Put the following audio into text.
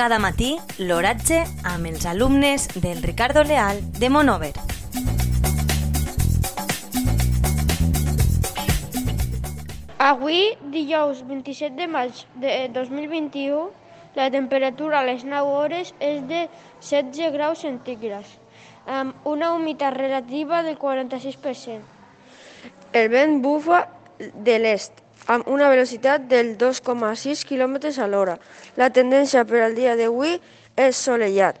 Cada matí l'oratge amb els alumnes del Ricardo Leal de Monover. Avui, dijous 27 de maig de 2021, la temperatura a les 9 hores és de 16 graus centígrads, amb una humitat relativa del 46%. El vent bufa de l'est, amb una velocitat del 2,6 km a l'hora. La tendència per al dia d'avui és solellat